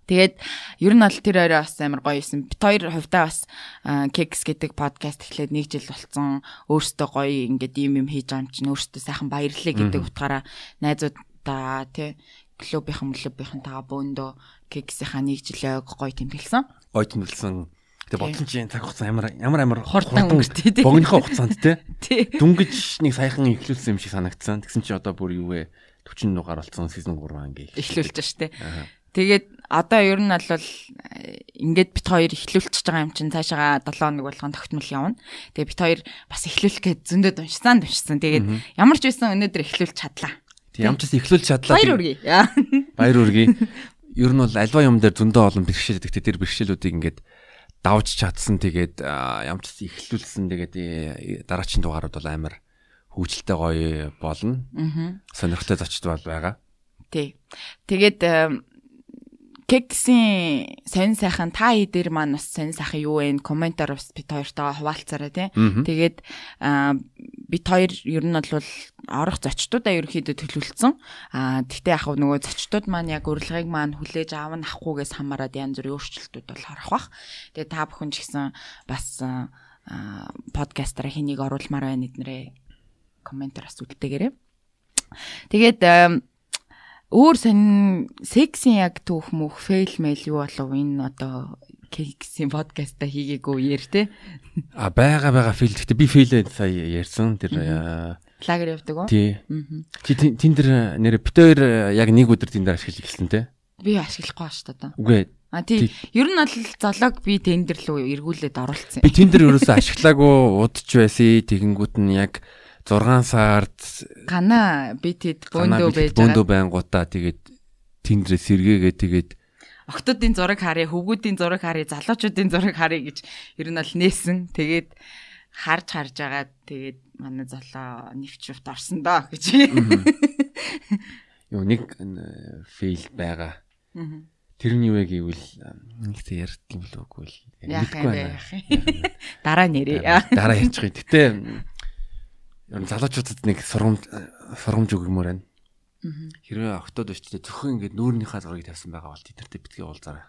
Тэгээд ер нь бол тэр орой бас амар гоё исэн. Бит хоёр хувьдаа бас Keks гэдэг подкаст эхлээд нэг жил болсон. Өөртөө гоё ингээд юм юм хийж байгаа юм чинь өөртөө сайхан баярлалаа гэдэг утгаараа найзуудаа тий клубийнхан клубийнхан тагаа бөөндөө Keks-ийнхаа нэг жилээ гоё тэмдэглэсэн. Гоё тэмдэглэсэн. Тэгээ бодлон чинь цаг хугацаа ямар ямар амар хурдан өнгөртөө тий. Богинохон хугацаанд тий. (laughs) Дүнгэж нэг саяхан ихлүүлсэн юм шиг санагдсан. Тэгсэн чи одоо бүр юу вэ? 40 дугаар болсон season 3 анги эхлүүлж штэ. Тэгээд одоо ер нь бол э, ингээд бит хоёр эхлүүлчихэж байгаа юм чинь цаашаа 7 хоног болгон тогтмол явна. Тэгээ бит хоёр бас эхлүүлэх гээд зөндөө уншсан уншсан. Тэгээд ямар ч байсан өнөөдөр эхлүүлж чадлаа. Тэг ямар ч байсан эхлүүлж чадлаа. Баяр үргээ. Баяр үргээ. (laughs) Ер нь бол альва юм дээр зөндөө олон бэрхшээл өгдөгтэй тэр бэрхшээлүүдийг ингээд давж чадсан тэгээд ямар ч ихлүүлсэн тэгээд э, дараагийн дугаарууд бол амар хөгжилтэй гоё болно. Аа. Сонирхолтой зочд бол байгаа. Тий. Тэгээд кексийн сонин сайхан та идэр маань бас сонин сайхан юу вэ? Комментоор бас бид хоёртойгоо хуваалцаарай тий. Тэгээд бид хоёр ер нь бол орох зочдуудаа ерөөхдөө төлөвлөсөн. Аа тэгтээ яг нөгөө зочдууд маань яг урилгыг маань хүлээж аав нь авахгүйгээс хамаарат янз бүрийн өөрчлөлтүүд бол харах бах. Тэгээд та бүхэн ч гэсэн бас подкастера хэнийг оруулмаар байна эднэрээ комментараас үлдээгээрэй. Тэгээд өөр сонин сексийн яг түүх мөх фейл мэйл юу болов? Энэ одоо кексийн подкаста хийгээгүй яэр те а бага бага фейл гэхдээ би фейлээ сая ярьсан. Тэр лагер явдаг уу тий. Чи тэн дээр нэр битээр яг нэг өдөр тэн дээр ашиглаж эхэлсэн те би ашиглахгүй ба шүү дээ үгүй. А тий. Ер нь бол золог би тендер рүү эргүүлээд оруулсан. Би тендер ерөөсөө ашиглаагүй (laughs) удаж байсан. Тэгэнгүүт нь яг 6 сард гана би тэд бөөндөө байж байгаа. Бөөндөө байнгутаа тэгээд тэндрээ сэргээгээ тэгээд октодын зураг харъя, хөвгүүдийн зураг харъя, залуучуудын зураг харъя гэж ер нь бол нээсэн. Тэгээд харж харж байгаа тэгээд манай золоо нэвчвт орсон доо гэж. Юу нэг фейл байгаа. Тэр (laughs) нь юу вэ гэвэл нэг тэ ярьд юм л үгүй л мэдгүй байна. Дараа нэрээ. Дараа ярьчих. Гэтэ ер нь залуучуудад нэг сургамж сургамж өгмөр байна. Хэрвээ октод өчтдээ зөвхөн ингээд нүүрнийхаа зургийг тавьсан байгаа бол тэдэртээ битгий уулзаарай.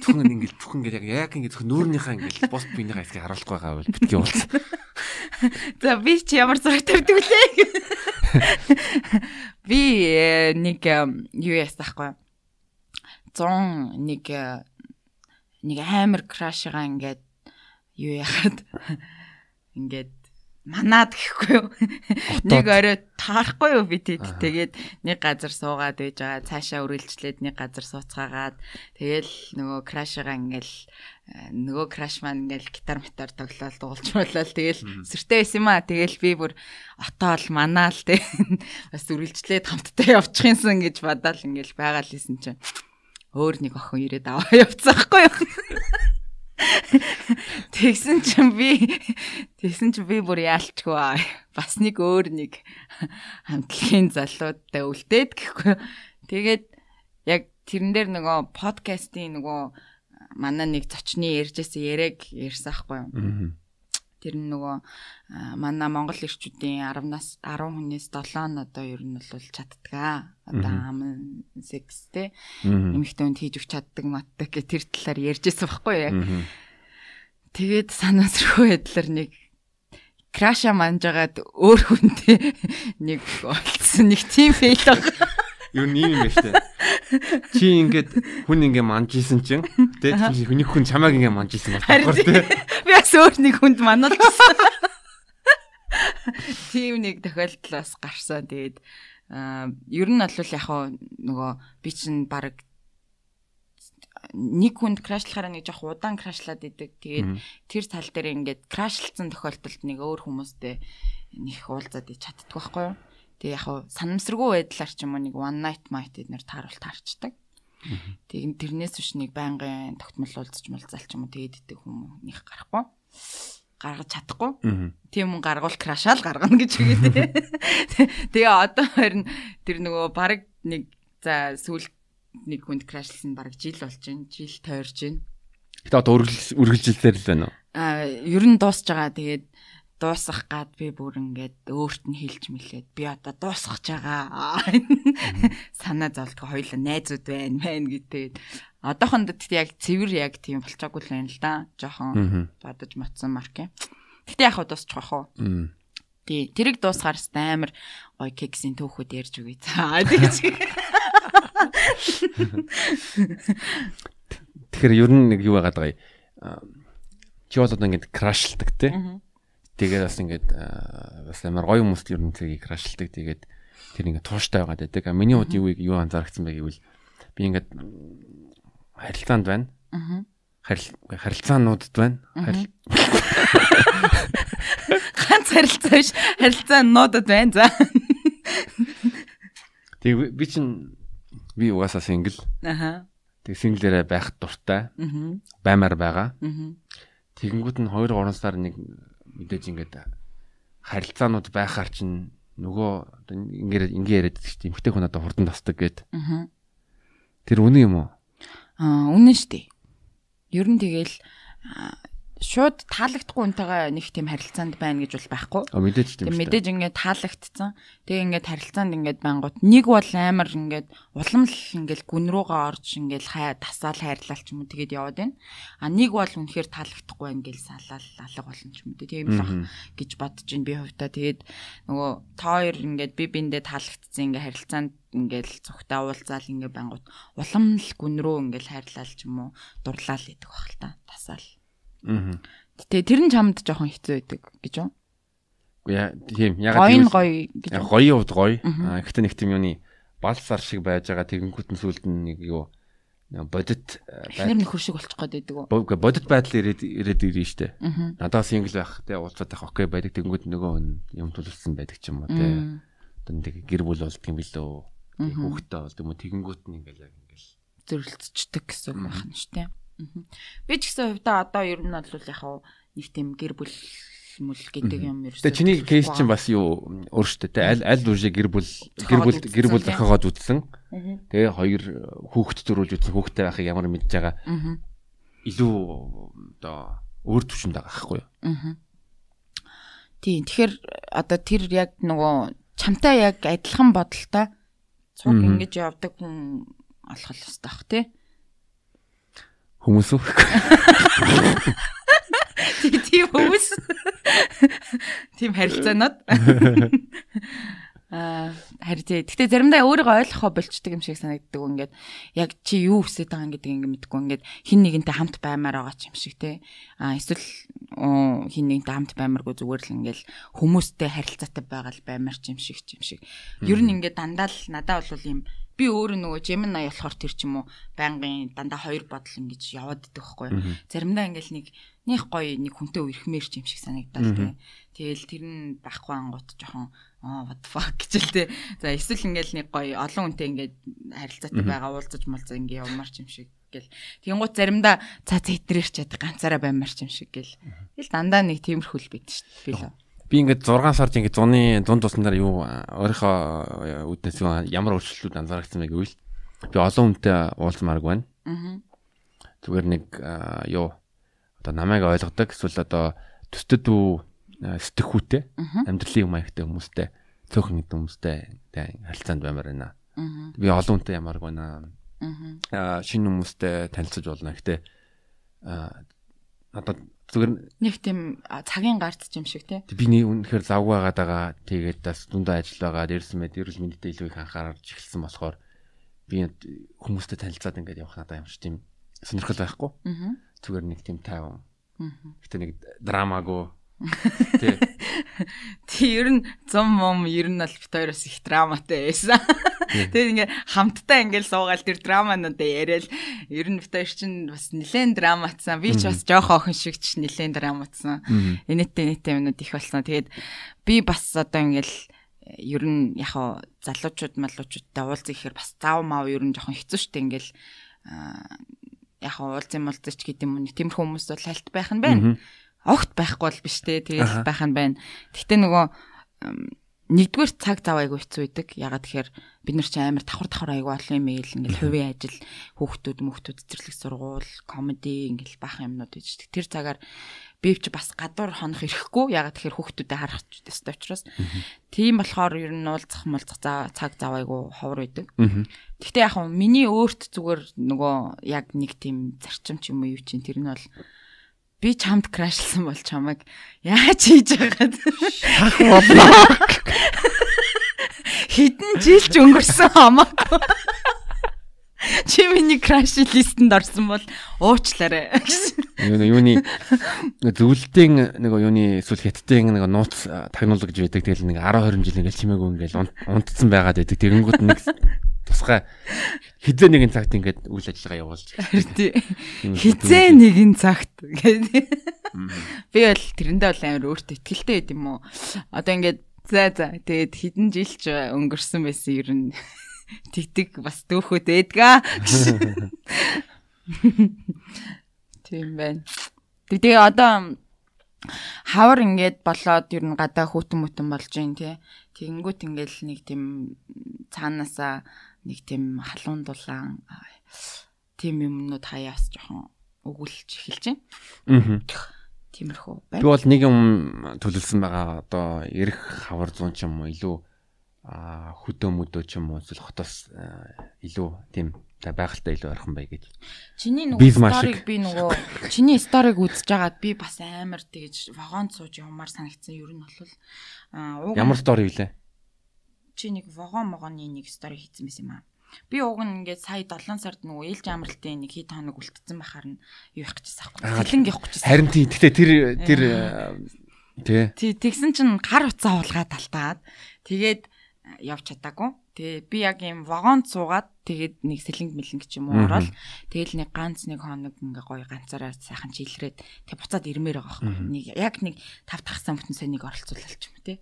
Зөвхөн ингээд зөвхөн ингээд яг яг ингээд зөвхөн нүүрнийхаа ингээд бос биенийхаа хэсгийг харуулахгүй байгаа бол битгий уулз. (laughs) За би ч ямар зураг тавьдаг лээ. (laughs) Би э, нэг юу ястахгүй. 100 нэг э, нэг амар крашгаа ингээд юу яхад (laughs) ингээд манаад гэхгүй юу. Нэг орой таарахгүй юу би тэд. Тэгээд нэг газар суугаад байж байгаа. Цаашаа үргэлжлээд нэг газар сууцгаагаад тэгэл нөгөө крашгаа ингээл э, нөгөө краш маань ингээл гитар метар тоглоод дуулж болол тэгэл сэртэй байсан юм а. Тэгэл би бүр отоол манаал (laughs) тэг. Бас үргэлжлээд хамтдаа явчих юмсан гэж бадаад ингээл байгаа л исэн чинь өөр нэг охин ирээд аваа (laughs) явцгаахгүй юу. (laughs) Тэгсэн чинь би тэгсэн чинь би бүр яалчгүй бас нэг өөр нэг хамтлагийн залуудтай үлдээд гэхгүй. Тэгээд яг тэрэн дээр нөгөө подкастын нөгөө манай нэг зочны ярьжсэн яриаг ярьсан хгүй юу. Тэр нь нөгөө манай Монгол ирчүүдийн 10-наас 10 хүнээс 7 нь одоо ер нь бол чаддгаа. Одоо ам секс те эмэгтэй хүнд хийж өгч чаддаг матдаг гэх тэр талаар ярьжсэн байхгүй яг. Тэгээд санаасргүй байдлаар нэг краша манжгаад өөр хүнтэй (laughs) нэг олцсон нэг тим фейл байгаа. Юу нэг юм байна штэ. Чи ингээд хүн ингээ манжижсэн чинь тэ хүний хүн чамааг ингээ манжижсэн байна. Би бас өөр нэг хүнд мануулсан. Тийм нэг тохиолдол бас гарсан. Тэгээд аа ер нь бол яг нөгөө би чинь баг нэг хүнд крашлахаараа нэг жоох удаан крашлаад идэг. Тэгээд тэр тал дээр ингээд крашлцсан тохиолдолд нэг өөр хүмүүстэй нэг уулзаад чаддаг байхгүй юу? Тэгээ яг хав санамсаргүй байдлаар ч юм уу нэг one night might эднэр тааруулт таарчдаг. Тэгээ тэрнээс биш нэг байнгын тогтмол уулзч мулзаал ч юм уу тэгээд идэх хүмүүс нэг гарахгүй гаргаж чадахгүй. Тийм хүн гаргуул крашаал гаргана гэж үгээд. (laughs) Тэгээ одоо харин тэр нөгөө баг нэг за сүүл нэг хүнд крашлсан баг жил болж байна. Жил тойрж байна. Гэтэ одоо үргэлжилсээр л байна уу? Аа ер нь дуусж байгаа. Тэгээд дуусгах гад би бүр ингээд өөрт нь хэлж мэлээд би одоо дуусгах байгаа. Санаа зовлтго хоёул найзууд байна мэн гэдэг. Одоохонд яг цэвэр яг тийм болчоогүй л байна л да. Жохон бодож матсан марк юм. Гэтэ яг хаа дуусчих واخ уу. Тий, тэрийг дуусгаар амар гой кексийн төөхөд ярьж үгүй. За тэгж. Тэгэхээр ер нь нэг юу байгаад байгаа юм. Чи бол одоо ингээд крашлдаг тий. Тэгээд бас ингээд бас амар гоё хүмүүст ер нь тэрийг крашлдаг. Тэгээд тэр ингээд тууштай байгаад байдаг. Миний хувьд юу юу анзаарчихсан бэ гэвэл би ингээд харилцаанд байна. Аа. Харилцаануудад байна. (laughs) Ганц харилцаа биш, харилцаануудад байна. За. (laughs) Тэг би чинь би угаасаа сингл. Аха. Тэг синглэрээ байх дуртай. Аа. Баймаар байгаа. Аа. Тэгэнгүүт нь 2 3 сар нэг мэдээж ингээд харилцаанууд байхаар чинь нөгөө ингээд ингээ яриад байдаг дээ. Эмхтэй хүн одоо хурдан тасдаг гэд. Аа. Тэр үнэн юм уу? Аа, үнэн шүү дээ. Ер нь тэгэл шууд таалагдахгүй үнтэйгээ нэг тийм харилцаанд байна гэж бол байхгүй. А мэдээж тийм Тэг мэдээж ингээд таалагдцсан. Тэг ингээд харилцаанд ингээд бангууд нэг бол амар ингээд улам л ингээд гүн рүүгээ орж ингээд хай тасаал хайрлал ч юм уу тэгээд яваад байна. А нэг бол үнэхээр таалагдахгүй гэл салаал алга болно ч юм уу. Тийм л ах гэж бодож байна би хувьдаа. Тэгээд нөгөө та хоёр ингээд би биндээ таалагдцсан ингээд харилцаанд ингээд зөвхтээ уулзаал ингээд бангууд улам л гүн рүү ингээд хайрлал ч юм уу дурлал идэх баг л та тасаал. Аа. Тэ тэр нь чамд жоохон хэцүү байдаг гэж юу? Яа тийм ягаад гэвэл- гоё гэж гоё хувьд гоё. Аа гэхдээ нэг тийм юуны балсар шиг байж байгаа тэгэнгүүт нь сүлд нь нэг юу бодит э, Эхнэр нөхөр шиг болчих гээд байдаг уу? бод- бодит байдал ирээд ирээд ирнэ штэ. Аа. Надад сингл байх те уулзаад байх окей байдаг тэгэнгүүт нөгөө юм төлөвлөсөн байдаг ч юм уу те. Одоо нэг гэр бүл болдго юм билүү. Хүүхдтэй болдго юм уу тэгэнгүүт нь ингээл яг ингээл зөрөлцчдөг гэсэн үг байна. Мгм. Би ч гэсэн хувьдаа одоо ер нь бол яг хав нэг тийм гэр бүл мүл гэдэг юм ерөөсөө. Тэгээ чиний кейс чинь бас юу өөр штэ те аль аль үржи гэр бүл гэр бүл гэр бүл зохиогоод үзсэн. Тэгээ хоёр хүүхэд төрүүлж үзсэн хүүхдтэй байхыг ямар мэдж байгаа илүү одоо өөр төвшөнд байгаа байхгүй юу? Тийм. Тэгэхээр одоо тэр яг нөгөө чамтай яг адилхан бодолтой цуг ингэж явдаг хүн олох л хэвээр бах тий. Хүмүүс үү? Тийм хүмүүс. Тийм харилцаанууд. Аа харин тий. Гэтэ заримдаа өөрийгөө ойлгохоо болчдөг юм шиг санагддаг. Ингээд яг чи юу хүсэж байгаа гэдэг ингээд мэдгүй ингээд хин нэгэнтэй хамт баймаар байгаа ч юм шиг тий. Аа эсвэл хин нэгэнтэй хамт баймааргүй зүгээр л ингээд хүмүүстэй харилцаатай байгаа л баймаар ч юм шиг ч юм шиг. Ер нь ингээд дандаа л надад бол юм би өөрөө нөгөө Gemini болохоор тэр ч юм уу байнгын дандаа хоёр бодол ингэж яваад идэх байхгүй. Заримдаа ингээл нэг них гоё нэг хүнтэй үрхмээр ч юм шиг санагдал тий. Тэгэл тэр нь байхгүй ангууд жоохон аа what the fuck гэж л тий. За эсвэл ингээл нэг гоё олон хүнтэй ингээд харилцаатай байгаа уулзаж малзаа ингээ явмаар ч юм шиг гэл. Тэнгуут заримдаа цаа зэтрээр ч яд ганцаараа баймар ч юм шиг гэл. Тэгэл дандаа нэг тиймэрхүүл байд шүү дээ. Би л. Би ингээд 6 сард ингээд зуны дунд туснаар юу өөрийнхөө үднэс юу ямар өөрчлөлтүүд анзаарчихсан бэ гэвэл би олон хүнтэй уулзмаарг байна. Аа. Зүгээр нэг аа, юу одоо намайг ойлгодог эсвэл одоо төсдөд үү аа, сэтгэхүйтэй амьдралын юм аягтай хүмүүстэй цөөхөн гэдэг хүмүүстэй тэ харилцаанд баймаар байна. Аа. Би олон хүнтэй ямарг байна. Аа. Шинэ хүмүүстэй танилцаж болно. Гэтэ одоо зүгээр Нэг тийм цагийн гарт юм шиг тий. би нэг үнэхээр завгүй байгаад байгаа. Тэгээд бас дүндээ ажил байгаа. Дээрс мэд эрүүл мэндэд илүү их анхаарч эхэлсэн болохоор би хүмүүстэй танилцаад ингээд явах надад ямар ч тийм сонирхол байхгүй. Зүгээр нэг тийм тайван. Гэтэ нэг драмаагүй. Тэ. Тий ер нь зам мом ер нь бол бит хоёроос их драматай байсан. Тэгээд ингээ хамтдаа ингээл суугаал тэр драмануудаа яриад ер нь бит хоёр чинь бас нилээн драматсан. Би ч бас жоох охин шиг ч нилээн драматсан. Энэтэй энэтэй юмнууд их болсон. Тэгээд би бас одоо ингээл ер нь яг хаа залуучууд малуучуудтай уулзах ихээр бас зав мав ер нь жоохон хэцүү шттэ ингээл яг хаа уулзсан муулзч гэдэг юм уу тиймэрхүү хүмүүс бол хальт байх нь байна. Огт байхгүй бол биш те тэгэл байх нь байна. Гэхдээ нөгөө нэгдүгээр цаг зав айгу хэцүү байдаг. Ягаад тэгэхээр бид нар чинь амар давхар давхар айгу олон юм ийл ингээл хувийн ажил, хүүхдүүд, мөхтүүд цэцэрлэг сургууль, комеди ингээл баах юмнууд гэж. Тэр цагаар би ч бас гадуур хонох ирэхгүй. Ягаад тэгэхээр хүүхдүүдэд харах ёстой учраас. Тийм болохоор ер нь уулзах мулзах за- цаг зав айгу ховор байдаг. Гэхдээ яг хөө миний өөрт зүгээр нөгөө яг нэг тийм зарчим ч юм уу юу чинь тэр нь бол би чамд крашлсан бол чамайг яаж хийж байгаад хитэн жил ч өнгөрсөн хамаагүй чи миний краш листэнд орсон бол уучлаарай Юу юуны зөвлөлтийн нэг юуны эсвэл хятадын нэг нууц а, тагнуулга гэж байдаг. Тэгэл нэг 10 20 жил ингээл чимээгүй ингээл унт- унтцсан байгаад байдаг. Тэгэнгүүт нэг тусгай хизээ нэгэн цагт ингээд үйл ажиллагаа явуулж. тий. Хизээ нэгэн цагт гэдэг би бол тэрэндээ бол амар өөртөө ихтэлтэй байд юм уу? Одоо ингээд за за тэгээд хэдэн жил ч өнгөрсөн байсан ер нь. Тэгтэг бас дүүхөд байдгаа тийм байна. Тэг- тэгээ одоо хавар ингээд болоод ер нь гадаа хүүтэн мүтэн болж гин тий. Тэгэнгүүт ингээл нэг тийм цаанаасаа нэг тийм халуун дулаан тийм юмнууд хаяас жоохон өгүүлж эхэлж байна. Аа. Тиймэрхүү байна. Би бол нэг юм төлөвлөсөн байгаа. Одоо эрэх хавар зүүн ч юм уу илүү а хөдөө мөдөө ч юм уу зөв хотоос илүү тийм та байгальтай илүү ойрхон бай гэж. Чиний нөгөө сториг би нөгөө чиний сториг үзэж байгаад би бас амар тэгэж вагонд сууж юмар санагдсан. Ер нь бол ямар стори вүлээ? Чи нэг вагон могоны нэг стори хийсэн байсан юм аа. Би уг нь ингээд сая 7 сард нөгөө ээлж амралтын нэг хэд хоног үлдсэн бахаар нь юу явах гэжсэн аахгүй. Сэлэнг явах гэжсэн. Харин тий тэгтээ тэр тэр тий. Тий тэгсэн чинь гар утсаа уулгаад талтаад тэгээд явж чадаагүй. Тэгээ би яг юм вагонд суугаад тэгээд нэг сэлэнг мэлэнг ч юм уу ороод тэгэл нэг ганц нэг хоног ингээ гоё ганцаараа сайхан чилрээд тэг буцаад ирмээр байгаа байхгүй. Нэг яг нэг тав тахсан бүтэн сайныг оролцуулалч юм те.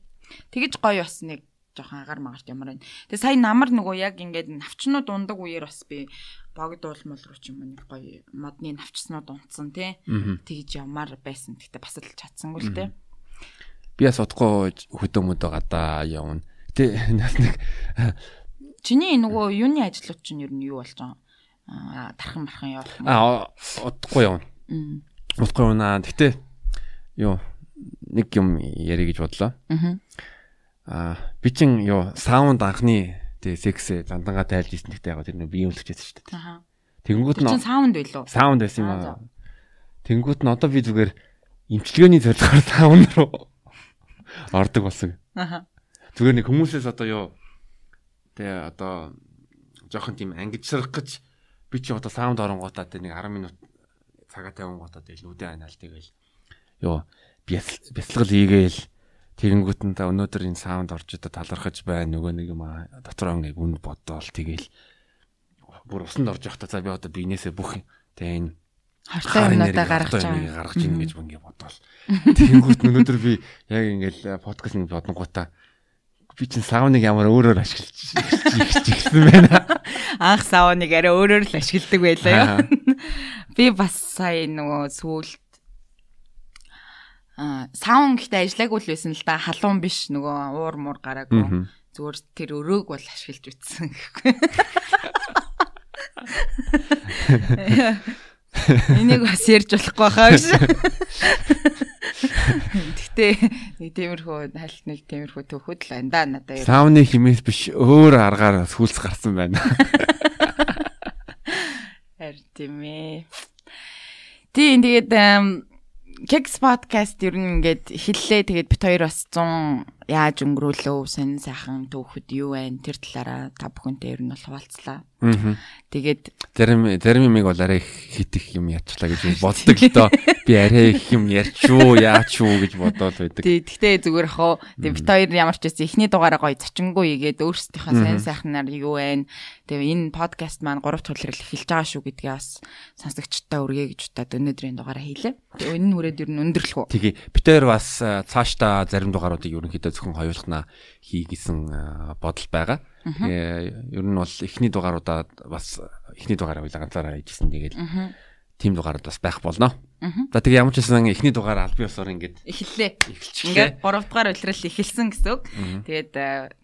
Тэгэж гоё бас нэг жоохон агаар магарт ямар байна. Тэгээ сая намар нөгөө яг ингээд навчнууд ундаг үеэр бас би богдуулмал руу ч юм уу нэг гоё модны навчснууд унтсан тий. Тэгж ямар байсан. Гэтэ бас л чадсангүй л тий. Би бас утгагүй хөдөөмөдөө гадаа явна. Гэтэ нас нэг (laughs) чиний нөгөө юуны ажлууд чинь ер нь юу болж байгаа? Аа тархан мархан явах. Аа утгагүй явна. Утгагүй явна. Гэтэ юу нэг юм ярих гэж бодлоо. Аа Аа би чин юу саунд анхны тэгээ сексээ зандангаа тайлж ирсэн гэхдээ яг тэр нэг бие өлгчээсэн шүү дээ. Аа. Тэнгүүд нь саунд байлоо. Саунд байсан юм аа. Тэнгүүд нь одоо би зүгээр имчилгээний зорилгоор (laughs) саунд руу ордог болсон. Аа. Зүгээр нэг хүмүүсээс одоо юу тэгээ одоо жоохон тийм ангижсарах гэж би чи одоо саунд оронгуудаа тэ нэг 10 минут цагаа тавингуудаа тэгэл нүдэн анаал тэгэл юу бясалгал хийгээл Тэгэнгүүт нь та өнөөдөр энэ саунд орж одоо талархаж байна нөгөө нэг юм дотор нэг үн бодоол тэгэл. Бүр усанд орж явахдаа за би одоо биенээсээ бүх тэгээ энэ хартай юмнуудаа гаргаж байгаа гаргаж ийн гэж ингээ бодоол. Тэгэнгүүт өнөөдөр би яг ингээл подкаст нэг бодонгуудаа би чинь сауныг ямар өөрөөр ашиглаж ирсэн байна. Анх сауныг арай өөрөөр л ашигладаг байлаа. Юу. Би бас сая нөгөө сүүлд саун гэхдээ ажиллаагүй л байсан л да. Халуун биш нөгөө уур муур гараагүй. Зүгээр тэр өрөөг бол ашиглаж үтсэн гэхгүй. (laughs) Энийг бас ярьж болохгүй хаа гэж. Гэтэ нэг тиймэрхүү хальт нэг тиймэрхүү төвхөд л байна да надаа сауны химээс биш өөр аргаар сүлс гарсан байна. Харин тийм ээ. Тийм тэгээд Keks podcast ер нь ингээд хэллээ. Тэгээд бит хоёр бас 100 яаж өнгөрөөлөө, сонин сайхан түүхэд юу вэ? Тэр талаараа та бүхэнтэй ер нь бол хуваалцлаа. Аа. Тэгээд зарим зарим юмыг бол арай хит их юм ярьчлаа гэж боддог л доо. (laughs) Би арай их юм ярьчуу, яач юу гэж бодоод байдаг. Тий, гэхдээ зүгээр хаа. Тэгээд бит хоёр ямар ч байсан эхний дугаараа гоё зочингуу игээд өөрсдийнхөө сонин сайхнаар юу вэ? Тэгээ энэ подкаст маань 3 төлрөл эхэлж байгаа шүү гэдгээ бас сонсогчтой өргөе гэж удаад өнөөдрийн дугаараа хийлээ. Тэгээ энэ нүрээд ер нь өндөрлөх үү? Тэгээ бит хоёр бас цаашдаа зарим дугааруудыг ерөнхийдөө зөвхөн хоёулахнаа хий гэсэн бодол байгаа. Тэгээ ер нь бол эхний дугааруудаа бас эхний дугаараа уйлаа ганцаараа хийжсэн. Тэгээд тим дугаарууд бас байх болно. За тэгээ ямар ч байсан эхний дугаар аль бие усаар ингээд эхэллээ. Ингээд 3 дугаар улирал эхэлсэн гэсэн үг. Тэгээд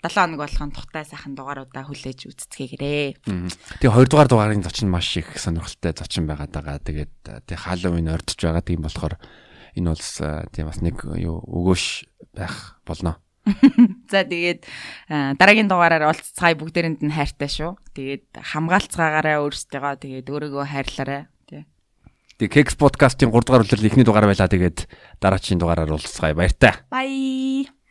7 хоног болгон тухтай сайхан дугааруудаа хүлээж үзцгээгээрээ. Тэгээ 2 дугаар дугаарын зочин маш их сонирхолтой зочин байгаад байгаа. Тэгээд тэг Халлоуин ордож байгаа. Тийм болохоор энэ бол тийм бас нэг юу өгөөш байх болно. (laughs) За тэгээд дараагийн дугаараар уулзцгаая бүгдээрэнд нь хайртай шүү. Тэгээд хамгаалцгаагаараа өөрсдөө тэгээд өөрийгөө хайрлаарай. Тий. Тэгээд Kex podcast-ийн 3 дугаар үлрэл эхний дугаар байлаа. Тэгээд дараагийн дугаараар уулзцгаая. Баяртай. Bye.